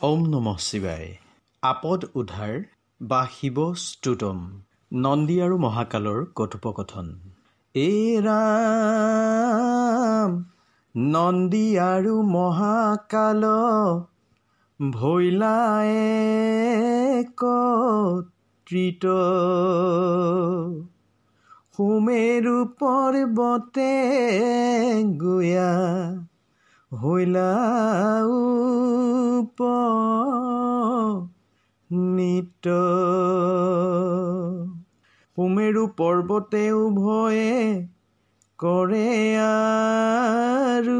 ওম নম শিৱাই আপদ উদ্ধাৰ বা শিৱ স্তুতম। নন্দী আৰু মহাকালৰ কথোপকথন। এৰাম নন্দী আৰু মহাকাল ভৈলায়ে কৃত সুমেৰু পৰ্বতে গুয়া হৈলাও নিত সুমেৰু পৰ্বতে উভয়ে কৰে আৰু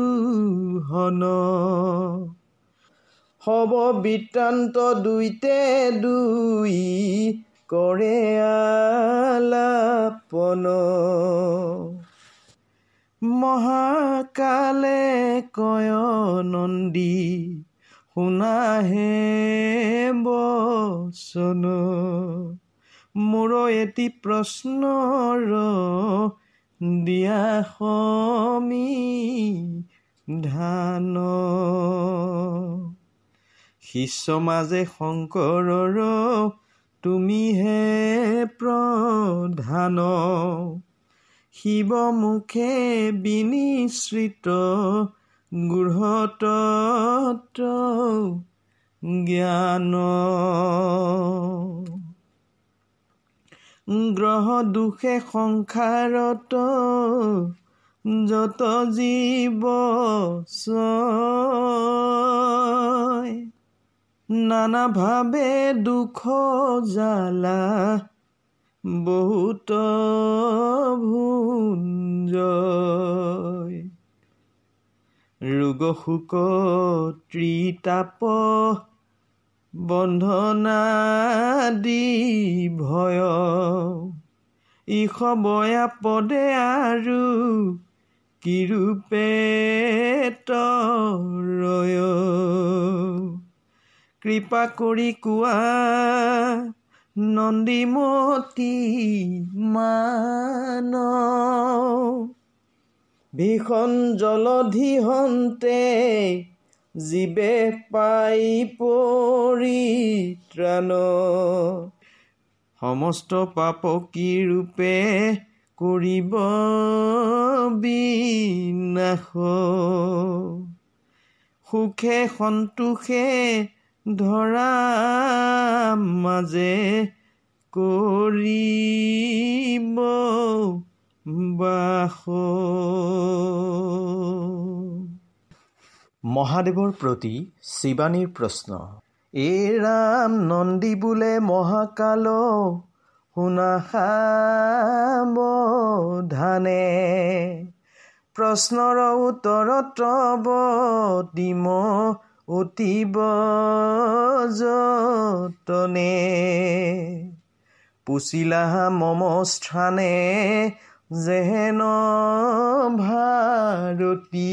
হব বৃত্তান্ত দুইতে দুই কৰে আলাপন। মহাকালে কয় নন্দী শুনাহে বচন মোৰ এটি প্ৰশ্নৰ দিয়া সমী ধান। শিষ্য মাজে শংকৰৰ তুমিহে প্ৰধান। শিৱমুখে বিনিশ্ৰিত গৃহতত্ব জ্ঞান। গ্ৰহ দুখে সংসাৰত যত জীৱ নানাভাৱে দুখ জালা বহুত ভুঞ্জ। ৰোগ শোক ত্ৰিতাপ বন্ধনাদি ভয়। ইষবয়া পদে আৰু কিৰূপে কৃপা কৰি কোৱা নন্দীমতী মান ভীষণ জলধিহন্তে জীৱে পাই পৰিত্ৰাণ। সমস্ত পাপ কি ৰূপে কৰিব বিনাশ? সুখে সন্তোষে ধৰা মাজে কৰিব বাস মহাদেৱৰ প্ৰতি শিৱানীৰ প্ৰশ্ন এই ৰাম নন্দী বোলে মহাকাল শুনাসাৱধানে প্ৰশ্নৰ উত্তৰত দিম অতীব যতনে। পুচিলা মম স্থানে যেহেন ভাৰতী।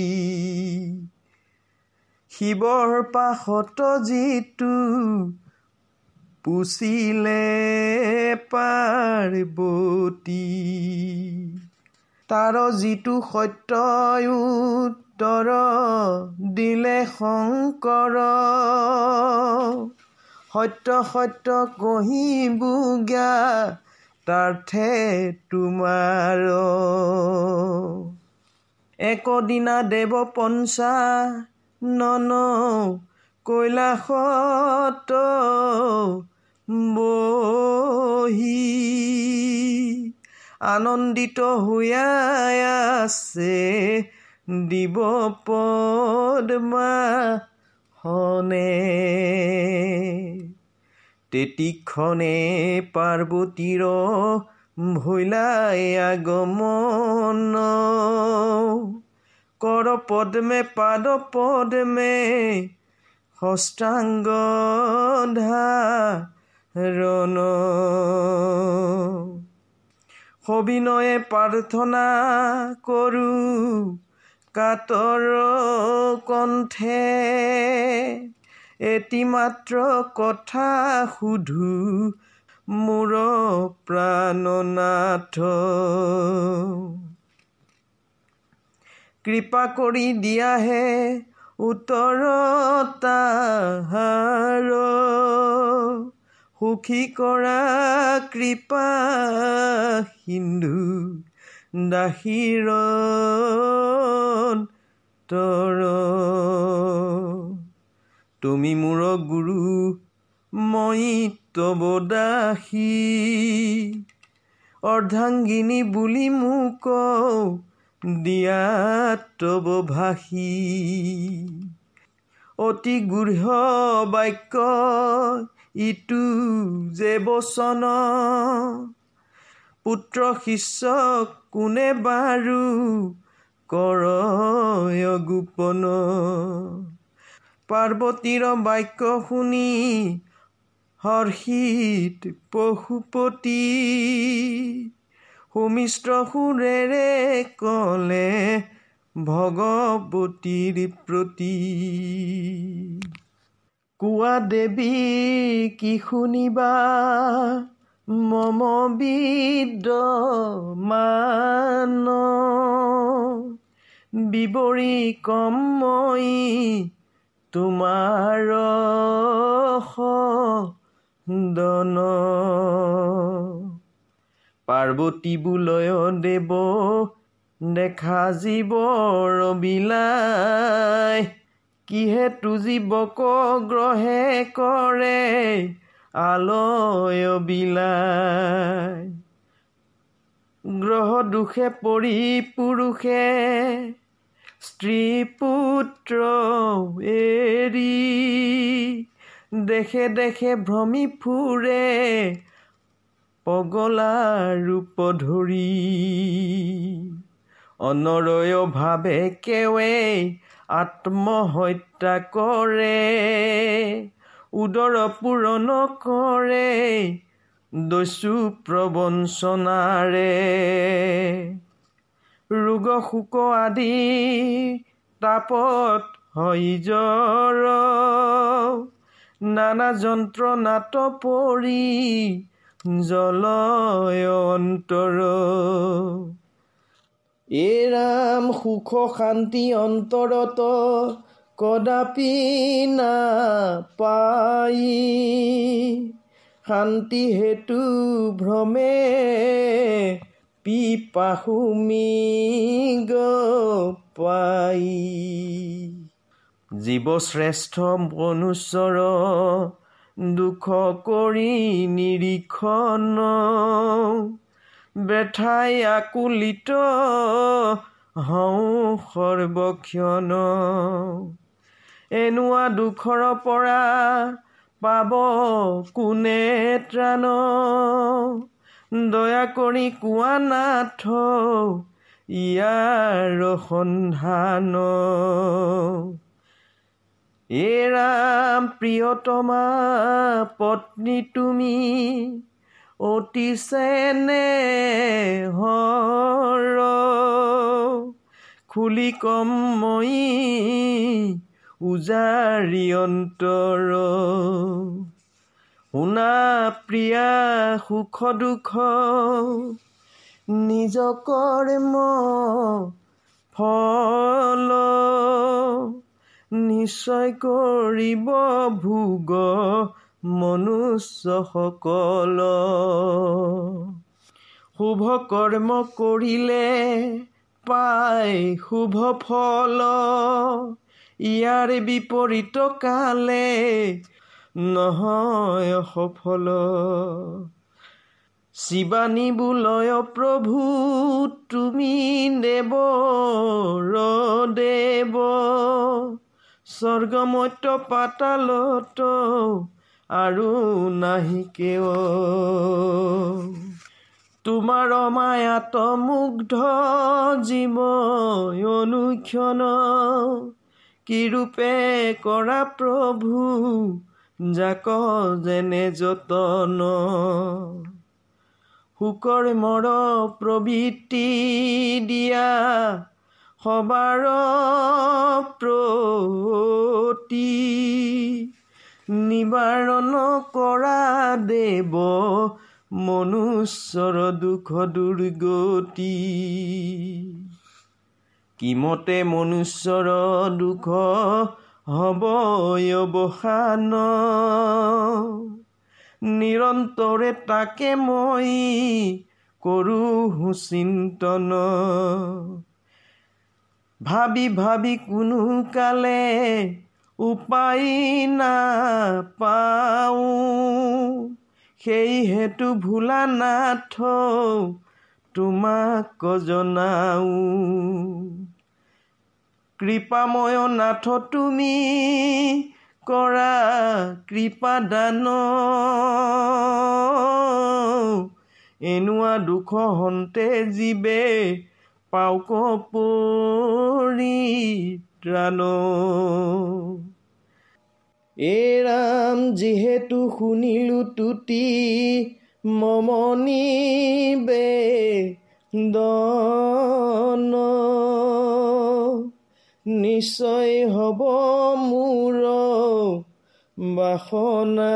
শিৱৰ পাশত যিটো পুচিলে পাৰ্বতী। তাৰ যিটো সত্য উত্তৰ দিলে শংকৰ। সত্য সত্য কহিবুগা তাৰ্থে তোমাৰ। একদিনা দেৱ পঞ্চা নন কৈলাসত বহি আনন্দিত হৈয়াই আছে দিব পদমা হনে তেতিক্ষণে পাৰ্বতীৰ ভৈলাই আগমন। কৰ পদ্মে, পাদ পদ্মে হস্তাংগ ধাৰণ। সবিনয়ে প্ৰাৰ্থনা কৰোঁ, কাতৰ কণ্ঠে। এটি মাত্ৰ কথা সুধো মোৰ প্ৰাণনাথ কৃপা কৰি দিয়াহে উত্তৰ তাহাৰ। সুখী কৰা কৃপা সিন্ধু দাসীৰ তৰ তুমি মোৰ গুৰু মই তব দাসী। অৰ্ধাংগিনী বুলি মোক দিয়াত তব ভাষী। অতি গূঢ় বাক্য ইটো যে বচন। পুত্ৰ শিষ্য কোনে বাৰু কৰ গোপন। পাৰ্বতীৰ বাক্য শুনি হৰ্ষিত পশুপতি সুমিশ্ৰ সুৰেৰে কলে ভগৱতীৰ প্ৰতি কোৱা দেৱী কি শুনিবা? মম বিদ মান বিৱৰি কম মই তোমাৰ পাৰ্বতী বুলয় দেৱ দেখা জীৱৰ বিলাই কিহেতু জীৱক গ্ৰহে কৰে আলয় বিলাই গ্ৰহ দুখে পৰি পুৰুষে স্ত্ৰী পুত্ৰ এৰি দেশে দেশে ভ্ৰমি ফুৰে পগলা ৰূপ ধৰি। অনৰয় ভাৱে কেৱে আত্মহত্যা কৰে উদৰ পূৰণ কৰে দস্যু প্ৰবঞ্চনাৰে। ৰোগ শোক আদি তাপত হৈজৰ নানা যন্ত্ৰণাত পৰি জলয় অন্তৰ। এ ৰাম সুখ শান্তি অন্তৰত কদাপি নাপাই। শান্তি হেতু ভ্ৰমে পিপাহুমি পাই জীৱশ্ৰেষ্ঠ মনুষ্যৰ দুখ কৰি নিৰীক্ষণ বেঠাই আকুলিত হওঁ সৰ্বক্ষণ। এনেকুৱা দুখৰ পৰা পাব কোনে ত্ৰাণ? দয়া কৰি কোৱা নাথ ইয়াৰ সন্ধান। এৰাম প্ৰিয়তমা পত্নী তুমি অতি চেনে হৰ। খুলি কম মই উজাৰি অন্তৰ। শুনা প্ৰিয়া সুখ দুখ নিজ কৰ্ম ফল নিশ্চয় কৰিব ভোগ মনুষ্যসকল শুভ কৰ্ম কৰিলে পাই শুভ ফল। ইয়াৰ বিপৰীত কালে নহয় সফল। শিৱানী বোলয় প্ৰভু তুমি দেৱ দেৱ স্বৰ্গমত্য পাতালত আৰু নাহি কেও। তোমাৰ মায়াত মুগ্ধ জীৱ অনুক্ষণ কি ৰূপে কৰা প্ৰভু যাক যেনে যতন শুকৰ মৰ প্ৰবৃত্তি দিয়া সবাৰ প্ৰতি নিবাৰণ কৰা দেৱ মনুষ্যৰ দুখ দুৰ্গতি। কিমতে মনুষ্যৰ দুখ হ'ব অৱসান। নিৰন্তৰে তাকে মই কৰোঁ চিন্তন ভাবি ভাবি কোনো কালে উপায় নাপাওঁ। সেই হেতু ভোলা নাথ তোমাক জনাওঁ। কৃপাময় নাথ তুমি কৰা কৃপা দান এনেকুৱা দুখ হন্তে জীৱে পাওক পৰিত্ৰাণ এৰাম যিহেতু শুনিলো তুতি মমনি বে নিশ্চয় হ'ব মোৰ বাসনা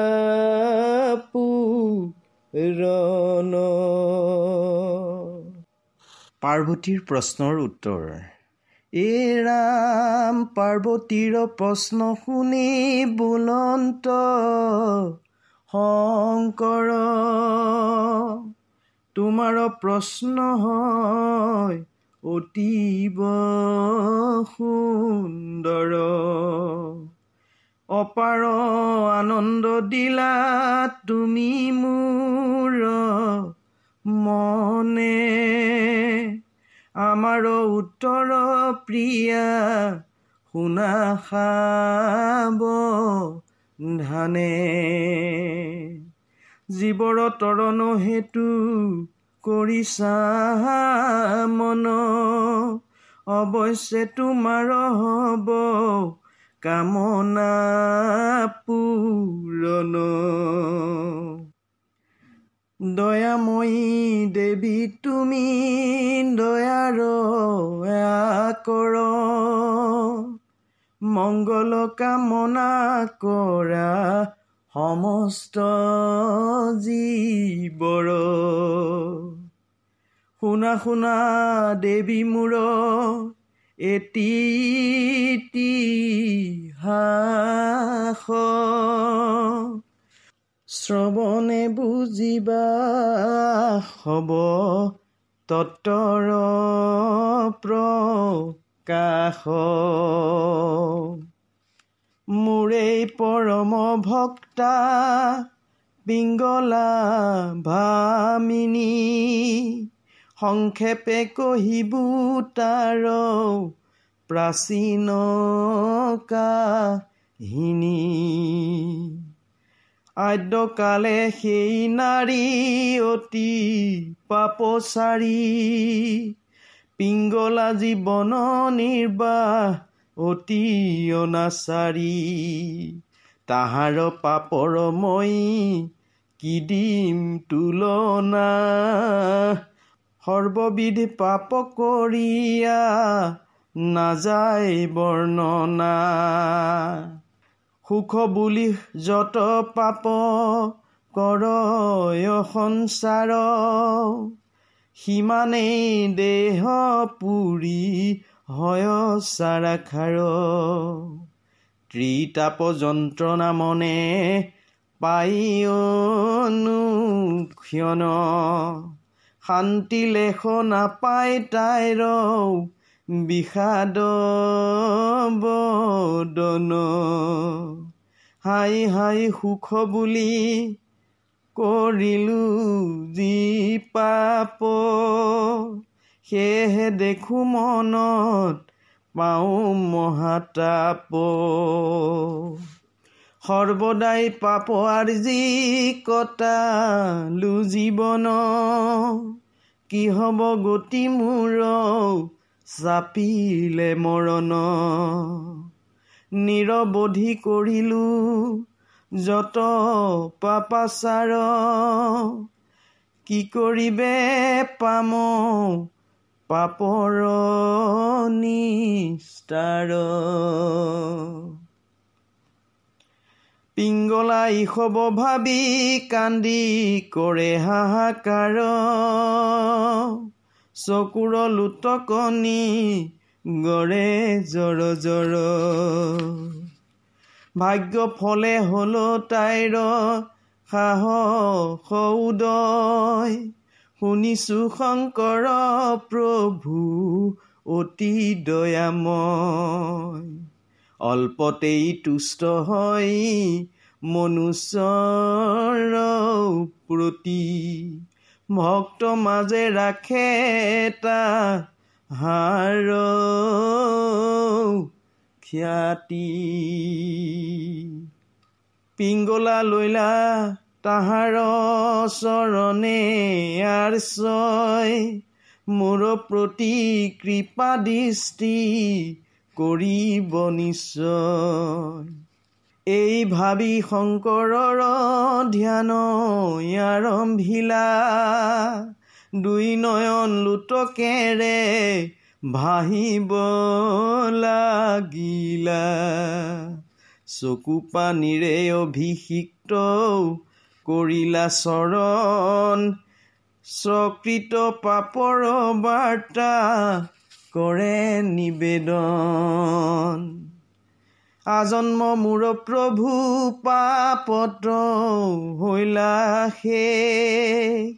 পুৰণ। পাৰ্বতীৰ প্ৰশ্নৰ উত্তৰ। এ ৰাম পাৰ্বতীৰ প্ৰশ্ন শুনি বুলন্ত শংকৰ তোমাৰ প্ৰশ্ন হয় অতীব সুন্দৰ অপাৰ আনন্দ দিলা তুমি মোৰ মনে। আমাৰ উত্তৰ প্ৰিয়া শুনা খাব ধানে। জীৱৰ তৰণ হেতু কৰিছা মন। অৱশ্যে তোমাৰ হ'ব কামনা পূৰণ। দয়াময়ী দেৱী তুমি দয়াৰ কৰ মংগল কামনা কৰা সমস্ত জীৱৰ। শুনা শুনা দেৱী মূৰ এটি শ্ৰৱণে বুজিবা হ'ব তত্তৰ প্ৰকাশ। মোৰেই পৰম ভক্তা পিংগলা ভামিনী। সংক্ষেপে কহিবু তাৰ প্ৰাচীন কাহিনী আদ্যকালে সেই নাৰী অতি পাপচাৰী। পিংগলা জীৱন নিৰ্বাহ অতি অনাচাৰী। তাহাৰ পাপৰ মই কি দিম তুলনা? সৰ্ববিধ পাপ কৰিয়া নাযায় বৰ্ণনা। সুখ বুলি যত পাপ কৰ সঞ্চাৰ সিমানেই দেহ পুৰি হয় চাৰাখাৰ ত্ৰিতাপ যন্ত্ৰণা মনে পাই অনুক্ষণ শান্তি লেখ নাপায় তাইৰ বিষাদ বদন। হাই হাই সুখ বুলি কৰিলো যি পাপ। সেয়েহে দেখো মনত পাওঁ মহাতাপ। সৰ্বদাই পাপ আৰ্জি কটালো জীৱন কি হ'ব গতি মোৰ চাপিলে মৰণ। নিৰৱধি কৰিলো যত পাপাচাৰ কি কৰিবে পাম পাপৰ নিস্তাৰ পিংগলা ইসব ভাবি কান্দি কৰে হাহাকাৰ। চকুৰ লোটকনি গৰে জৰ জৰ ভাগ্য ফলে হল তাইৰ সাহস উদয় শুনিছো শংকৰ প্ৰভু অতি দয়াময়। অল্পতেই তুষ্ট হৈ মনুষ্যৰ প্ৰতি ভক্ত মাজে ৰাখে এটা হাৰ খ্যাতি। পিংগলা লৈলা তাহাৰ চৰণে আৰ্চয় মোৰ প্ৰতি কৃপা দৃষ্টি কৰিব নিশ্চয়। এই ভাবি শংকৰৰ ধ্যান আৰম্ভিলা। দুই নয়ন লোটকেৰে ভাহিব লাগিলা। চকু পানীৰে অভিষিক্ত কৰিলা চৰণ। স্বকৃত পাপৰ বাৰ্তা কৰে নিবেদন। আজন্ম মূৰ প্ৰভু পাপত হৈলা সেই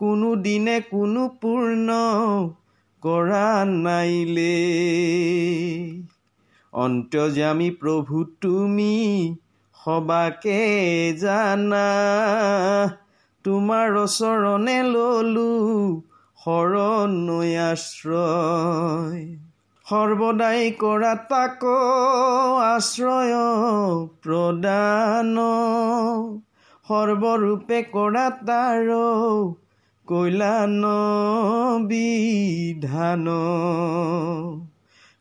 কোনো দিনে কোনো পূৰ্ণ কৰা নাইলে। অন্তৰ্যামী প্ৰভু তুমি সবাকে জানা? তোমাৰ চৰণে ললো শৰণয়াশ্ৰয় সৰ্বদাই কৰা তাক আশ্ৰয় প্ৰদান। সৰ্বৰূপে কৰা তাৰ কৈলান বিধান।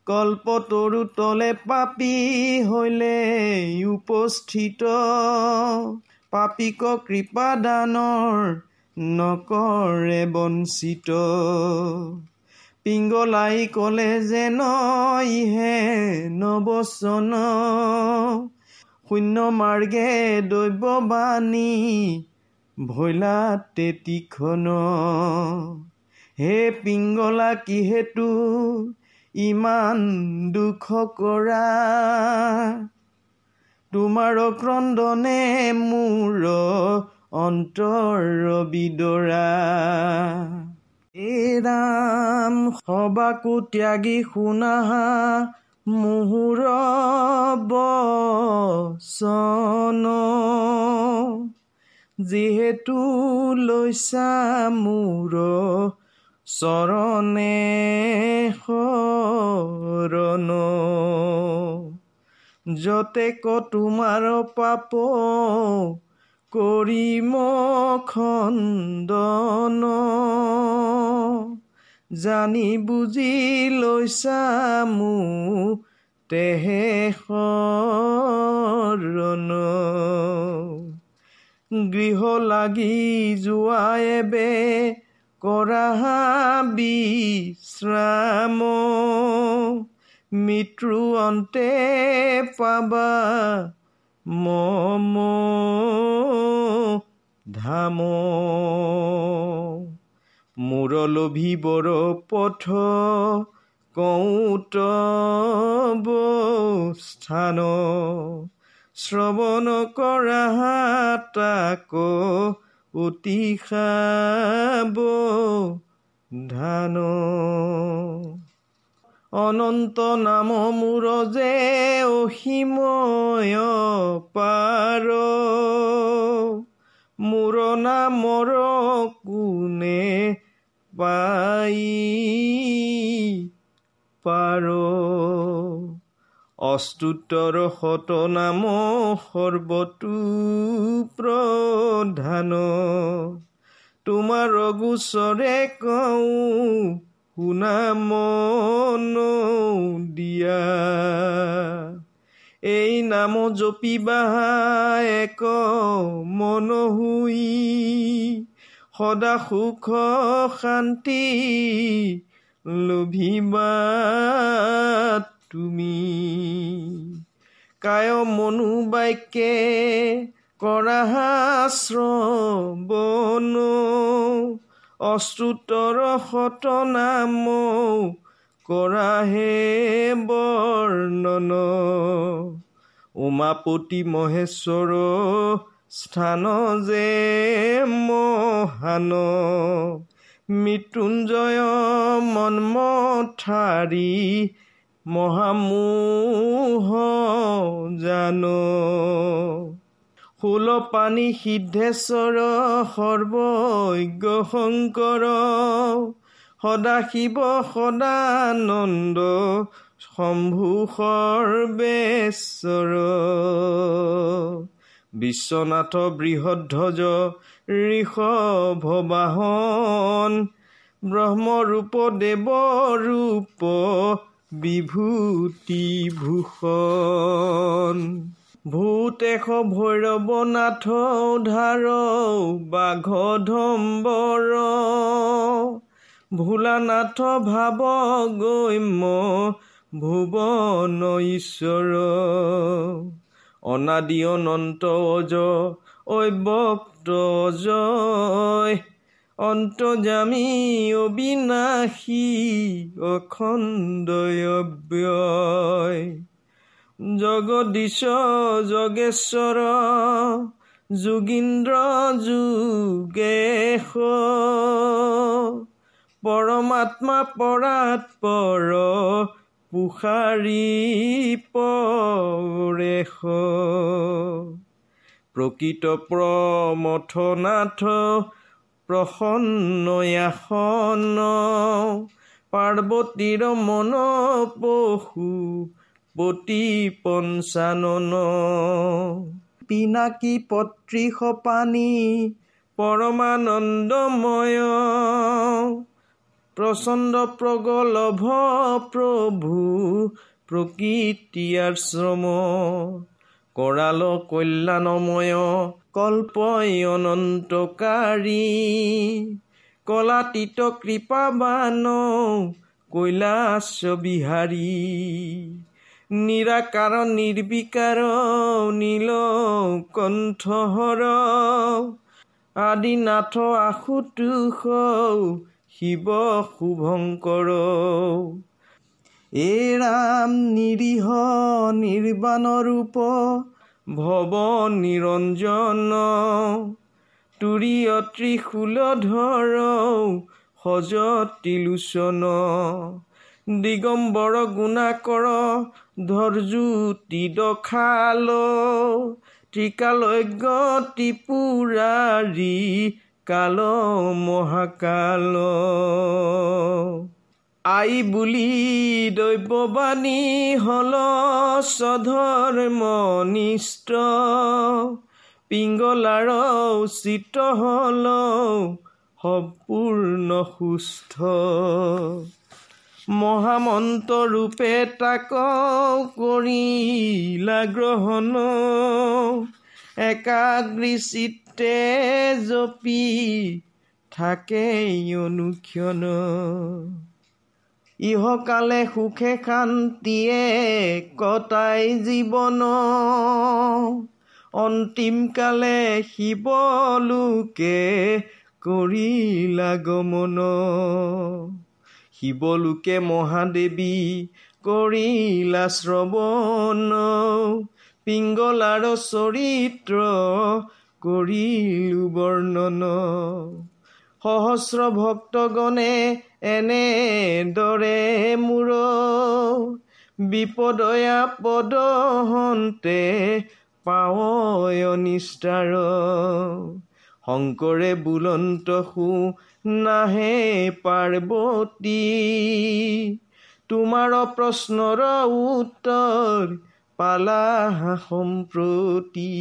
কল্পতৰু তলে পাপী হলে উপস্থিত। পাপীক কৃপা দানৰ নকৰে বঞ্চিত। পিংগলাই কলে যেন ইহে নবচন। শূন্য মাৰ্গে দৈৱবাণী ভৈলা তেতিখন। হে পিংগলা কিহেতু ইমান দুখ কৰা। তোমাৰ ক্ৰদনে মোৰ অন্তৰ বিদৰা। এই ৰাম সবাকো ত্যাগী শুনা মুহুৰ বচন। যিহেতু লৈছা মোৰ চৰণে শৰণ যতে ক তোমাৰ পাপ কৰিম খন্দন জানি বুজি লৈছা মোৰ তেহে শৰণ গৃহ লাগি যোৱাই বে কৰা বিশ্ৰাম মৃত্যু অন্তে পাবা মম ধাম। মোৰ লভিবৰ পথ কৌত স্থান শ্ৰৱণ কৰা তাক অতি খাব ধান। অনন্ত নাম মোৰ যে অসীময় পাৰ। মোৰ নামৰ কোনে পাই পাৰ? অস্তুতৰ শতনাম সৰ্বতো প্ৰধান। তোমাৰ গোচৰে কওঁ শুনা মন দিয়া। এই নাম জপিবা এক মন হুই। সদা সুখ শান্তি লোভিবা তুমি। কায় মনো বাক্যে কৰা শ্ৰৱণ। অশ্ৰুতৰ শত নাম কৰাহে বৰ্ণন। উমাপতি মহেশ্বৰ স্থান যে মহান। মৃত্যুঞ্জয় মন্মথাৰী মহামোহ জান। ফুল পানী সিদ্ধেশ্বৰ সৰ্বজ্ঞ শংকৰ সদাশিৱ সদানন্দ শম্ভু সৰ্বেশ্বৰ। বিশ্বনাথ বৃহধ্বজ ঋষভবাহন ব্ৰহ্মৰূপ দেৱৰূপ বিভূতি ভূষণ ভূত এশ ভৈৰৱনাথ উধাৰ বাঘধম্বৰ। ভোলানাথ ভাৱ গৈম ভুৱন ঈশ্বৰ অনাদি অনন্ত অজ অব্যক্ত জয়। অন্তজামী অবিনাশী অখণ্ডয়ব্যয়। জগদীশ যোগেশ্বৰ যোগীন্দ্ৰ যোগেশ। পৰমাত্মা পৰাৎ পৰ পুষাৰী পৰেশ। প্ৰকৃত প্ৰমথনাথ প্ৰসন্নয়াসন পাৰ্বতীৰ মন পশু পতি পঞ্চানন পিনাকী পত্ৰী সপানী পৰমানন্দময়। প্ৰচণ্ড প্ৰগলভ প্ৰভু প্ৰকৃতি আশ্ৰম। কৰাল কল্যাণময় কল্পয় অনন্তকাৰী কলাতীত কৃপাবান কৈলাস বিহাৰী নিৰাকাৰ নিৰ্বিকাৰ নীল কণ্ঠহৰ আদিনাথ আশুতোষ শিৱ শুভংকৰ এ ৰাম নিৰীহ নিৰ্বাণ ৰূপ ভৱ নিৰঞ্জন তুৰীয় ত্ৰিশূলধৰ সজতিলোচন দিগম্বৰ গুণাকৰ ধৰজ্যোতি দখাল ত্ৰিকালজ্ঞ ত্ৰিপুৰাৰী কাল মহাকাল। আই বুলি দৈৱবাণী হল স্বধৰ্মনিষ্ঠ পিংগলাৰ উচিত হল সম্পূৰ্ণ সুস্থ। মহামন্ত ৰূপে তাক কৰিলা গ্ৰহণ। একাগ্ৰী চিত্তে জপি থাকে অনুক্ষণ। ইহকালে সুখে শান্তিয়ে কটাই জীৱন। অন্তিমকালে শিৱলোকে কৰিলা গমন শিৱলোকে মহাদেৱী কৰিলা শ্ৰৱণ পিংগলাৰ চৰিত্ৰ কৰিলো বৰ্ণন। সহস্ৰ ভক্তগণে এনেদৰে মূৰ। বিপদয়া পদহন্তে পাৱয় নিষ্ঠাৰ। শংকৰে বুলন্ত সু নাহে পাৰ্বতী। তোমাৰ প্ৰশ্নৰ উত্তৰ পালা সম্প্ৰতি।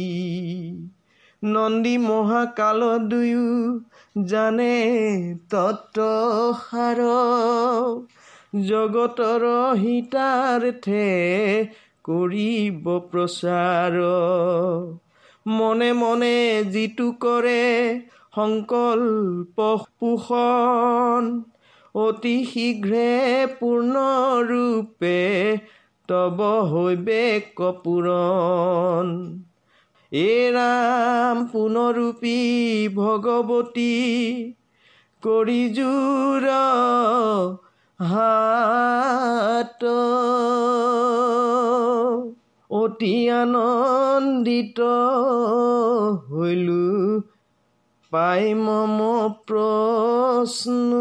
নন্দী মহাকাল দুয়ো জানে তত্ত্বসাৰ জগতৰ হিতাৰ্থে কৰিব প্ৰচাৰ। মনে মনে যিটো কৰে সংকল্প পোষণ। অতি শীঘ্ৰে পূৰ্ণৰূপে তব হৈবে কপূৰণ। এ ৰাম পুনৰূপী ভগৱতী কৰি জোৰ হাত। অতি আনন্দিত হৈলো পাই মম প্ৰশ্ন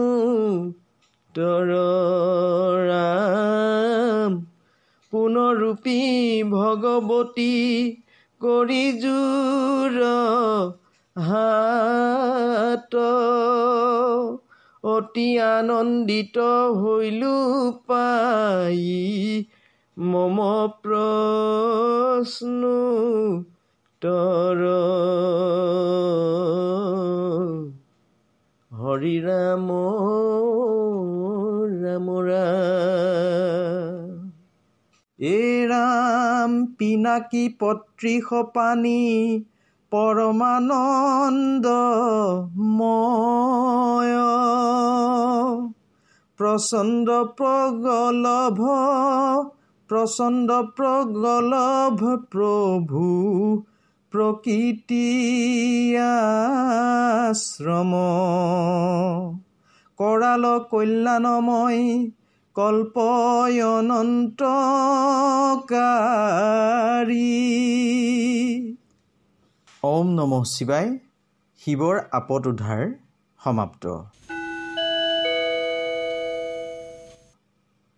তৰাম পুনৰূপী ভগৱতী কৰি হাত। অতি আনন্দিত হৈলো পাই মম প্ৰশ্ন তৰ হৰি ৰাম ৰাম এ ৰাম পিনাকী পত্ৰী সপানী পৰমানন্দ ময়। প্ৰচণ্ড প্ৰগলভ প্ৰচণ্ড প্ৰগলভ প্ৰভু প্ৰকৃতি আশ্ৰম কৰাল কল্যাণময় কল্পয়নন্তকাৰী। ওম নম শিৱায়। শিৱৰ আপদ উদ্ধাৰ সমাপ্ত।